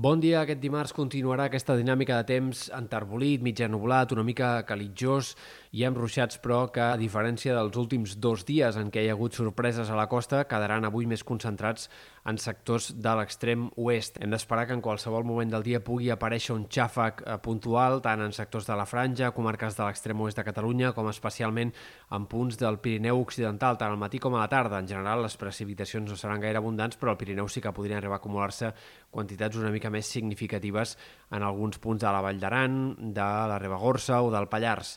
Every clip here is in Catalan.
Bon dia. Aquest dimarts continuarà aquesta dinàmica de temps enterbolit, mitja nublat, una mica calitjós i amb ruixats, però que, a diferència dels últims dos dies en què hi ha hagut sorpreses a la costa, quedaran avui més concentrats en sectors de l'extrem oest. Hem d'esperar que en qualsevol moment del dia pugui aparèixer un xàfec eh, puntual, tant en sectors de la Franja, comarques de l'extrem oest de Catalunya, com especialment en punts del Pirineu Occidental, tant al matí com a la tarda. En general, les precipitacions no seran gaire abundants, però al Pirineu sí que podrien arribar a acumular-se quantitats una mica més significatives en alguns punts de la Vall d'Aran, de la Ribagorça o del Pallars.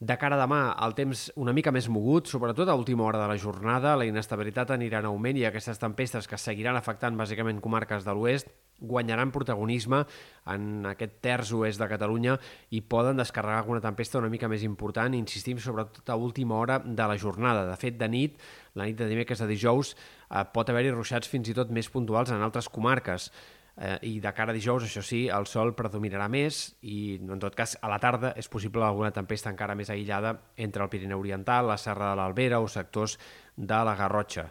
De cara a demà, el temps una mica més mogut, sobretot a última hora de la jornada, la inestabilitat anirà en augment i aquestes tempestes que seguiran afectant bàsicament comarques de l'oest guanyaran protagonisme en aquest terç oest de Catalunya i poden descarregar alguna tempesta una mica més important, insistim sobretot a última hora de la jornada. De fet, de nit, la nit de dimecres a dijous, eh, pot haver-hi ruixats fins i tot més puntuals en altres comarques. Eh, I de cara a dijous, això sí, el sol predominarà més i, en tot cas, a la tarda és possible alguna tempesta encara més aïllada entre el Pirineu Oriental, la Serra de l'Albera o sectors de la Garrotxa.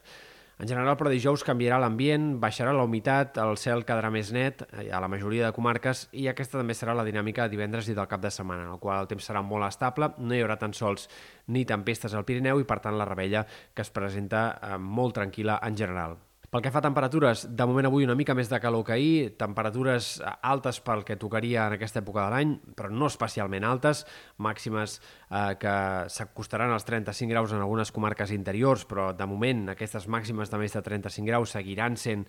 En general, però dijous canviarà l'ambient, baixarà la humitat, el cel quedarà més net eh, a la majoria de comarques i aquesta també serà la dinàmica de divendres i del cap de setmana, en el qual el temps serà molt estable, no hi haurà tan sols ni tempestes al Pirineu i, per tant, la rebella que es presenta eh, molt tranquil·la en general. Pel que fa a temperatures, de moment avui una mica més de calor que ahir, temperatures altes pel que tocaria en aquesta època de l'any, però no especialment altes, màximes eh, que s'acostaran als 35 graus en algunes comarques interiors, però de moment aquestes màximes de més de 35 graus seguiran sent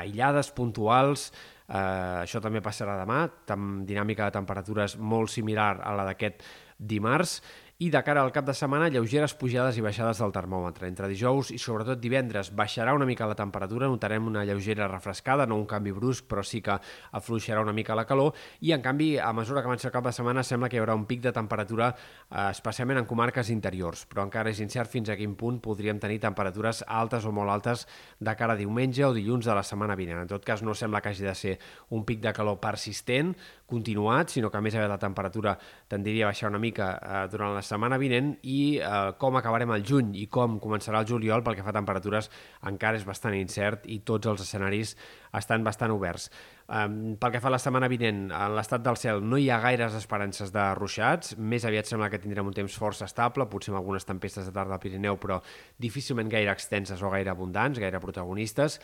aïllades, puntuals, eh, això també passarà demà, amb dinàmica de temperatures molt similar a la d'aquest dimarts, i de cara al cap de setmana, lleugeres pujades i baixades del termòmetre. Entre dijous i sobretot divendres baixarà una mica la temperatura, notarem una lleugera refrescada, no un canvi brusc, però sí que afluixarà una mica la calor, i en canvi, a mesura que avança el cap de setmana, sembla que hi haurà un pic de temperatura, eh, especialment en comarques interiors, però encara és incert fins a quin punt podríem tenir temperatures altes o molt altes de cara a diumenge o dilluns de la setmana vinent. En tot cas, no sembla que hagi de ser un pic de calor persistent, continuat, sinó que a més a més la temperatura tendiria a baixar una mica eh, durant la setmana vinent i eh, com acabarem el juny i com començarà el juliol pel que fa a temperatures encara és bastant incert i tots els escenaris estan bastant oberts. Um, pel que fa a la setmana vinent, en l'estat del cel no hi ha gaires esperances de ruixats, més aviat sembla que tindrem un temps força estable, potser amb algunes tempestes de tarda al Pirineu, però difícilment gaire extenses o gaire abundants, gaire protagonistes,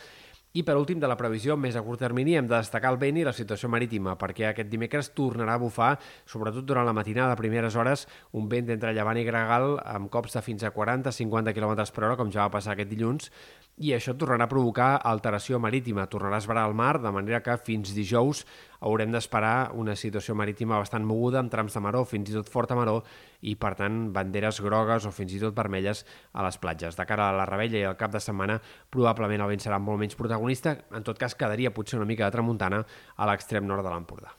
i per últim, de la previsió més a curt termini, hem de destacar el vent i la situació marítima, perquè aquest dimecres tornarà a bufar, sobretot durant la matinada, a primeres hores, un vent entre llevant i gregal amb cops de fins a 40-50 km per hora, com ja va passar aquest dilluns, i això tornarà a provocar alteració marítima, tornarà a esbarar el mar, de manera que fins dijous haurem d'esperar una situació marítima bastant moguda, amb trams de maró, fins i tot forta maró, i per tant banderes grogues o fins i tot vermelles a les platges. De cara a la rebella i al cap de setmana, probablement el vent serà molt menys protagonista, en tot cas quedaria potser una mica de tramuntana a l'extrem nord de l'Empordà.